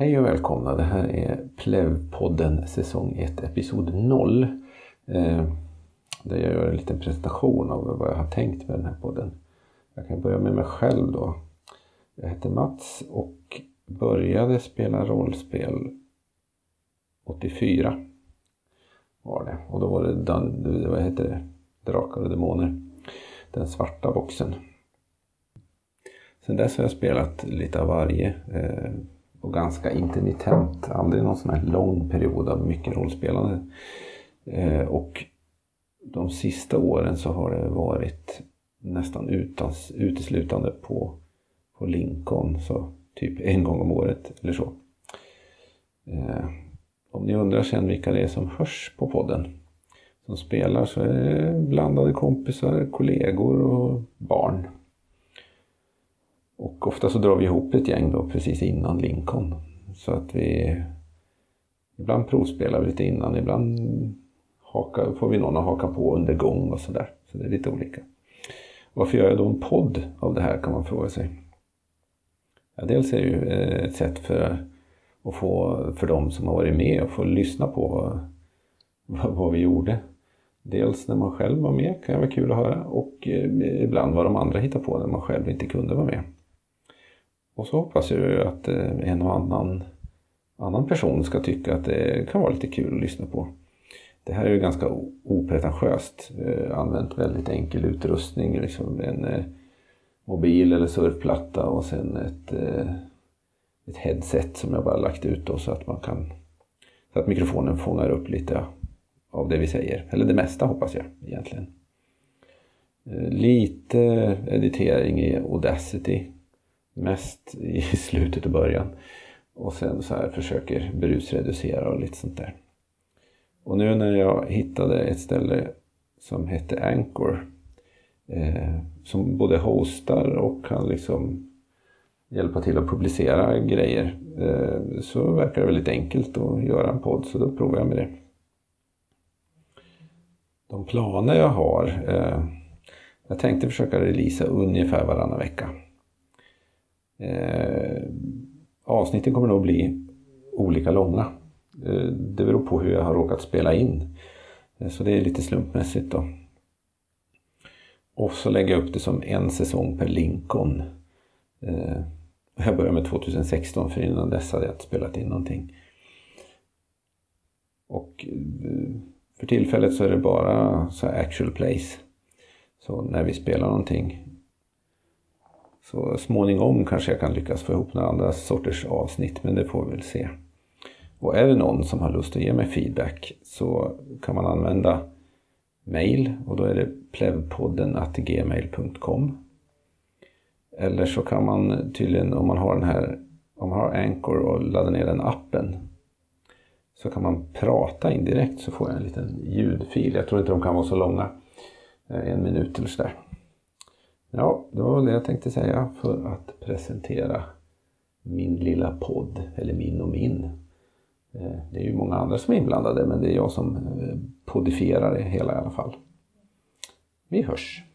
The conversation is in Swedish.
Hej och välkomna! Det här är Plevpodden säsong 1 episod 0. Eh, där jag gör en liten presentation av vad jag har tänkt med den här podden. Jag kan börja med mig själv då. Jag heter Mats och började spela rollspel 84. Var det. Och då var det, Dan, vad heter det? Drakar och Demoner. Den svarta boxen. Sen dess har jag spelat lite av varje. Eh, och ganska intermittent. Aldrig någon sån här lång period av mycket rollspelande. Eh, och de sista åren så har det varit nästan utans, uteslutande på, på Lincoln. Så typ en gång om året eller så. Eh, om ni undrar sen vilka det är som hörs på podden som spelar så är det blandade kompisar, kollegor och barn. Och ofta så drar vi ihop ett gäng då precis innan Lincoln. Så att vi ibland provspelar vi lite innan, ibland haka, får vi någon att haka på under gång och sådär. Så det är lite olika. Varför gör jag då en podd av det här kan man fråga sig. Ja, dels är det ju eh, ett sätt för, att få, för de som har varit med att få lyssna på vad, vad vi gjorde. Dels när man själv var med kan det vara kul att höra och eh, ibland vad de andra hittar på när man själv inte kunde vara med. Och så hoppas jag att eh, en och annan, annan person ska tycka att det kan vara lite kul att lyssna på. Det här är ju ganska opretentiöst. Eh, använt väldigt enkel utrustning. Liksom en eh, mobil eller surfplatta och sen ett, ett headset som jag bara lagt ut då, så att man kan så att mikrofonen fångar upp lite av det vi säger. Eller det mesta hoppas jag egentligen. Lite editering i Audacity Mest i slutet och början. Och sen så här försöker brusreducera och lite sånt där. Och nu när jag hittade ett ställe som hette Anchor. Eh, som både hostar och kan liksom hjälpa till att publicera grejer. Eh, så verkar det väldigt enkelt att göra en podd så då provar jag med det. De planer jag har. Eh, jag tänkte försöka releasa ungefär varannan vecka. Eh, avsnitten kommer nog bli olika långa. Eh, det beror på hur jag har råkat spela in. Eh, så det är lite slumpmässigt då. Och så lägger jag upp det som en säsong per Lincoln. Eh, jag börjar med 2016 för innan dess hade jag inte spelat in någonting. Och eh, för tillfället så är det bara så actual plays. Så när vi spelar någonting så småningom kanske jag kan lyckas få ihop några andra sorters avsnitt men det får vi väl se. Och är det någon som har lust att ge mig feedback så kan man använda mail och då är det plevpodden gmail.com Eller så kan man tydligen om man har den här om man har Anchor och laddar ner den appen så kan man prata indirekt så får jag en liten ljudfil. Jag tror inte de kan vara så långa. Eh, en minut eller sådär. Ja, det var väl det jag tänkte säga för att presentera min lilla podd, eller min och min. Eh, det är ju många andra som är inblandade men det är jag som eh, podifierar det hela i alla fall. Vi hörs!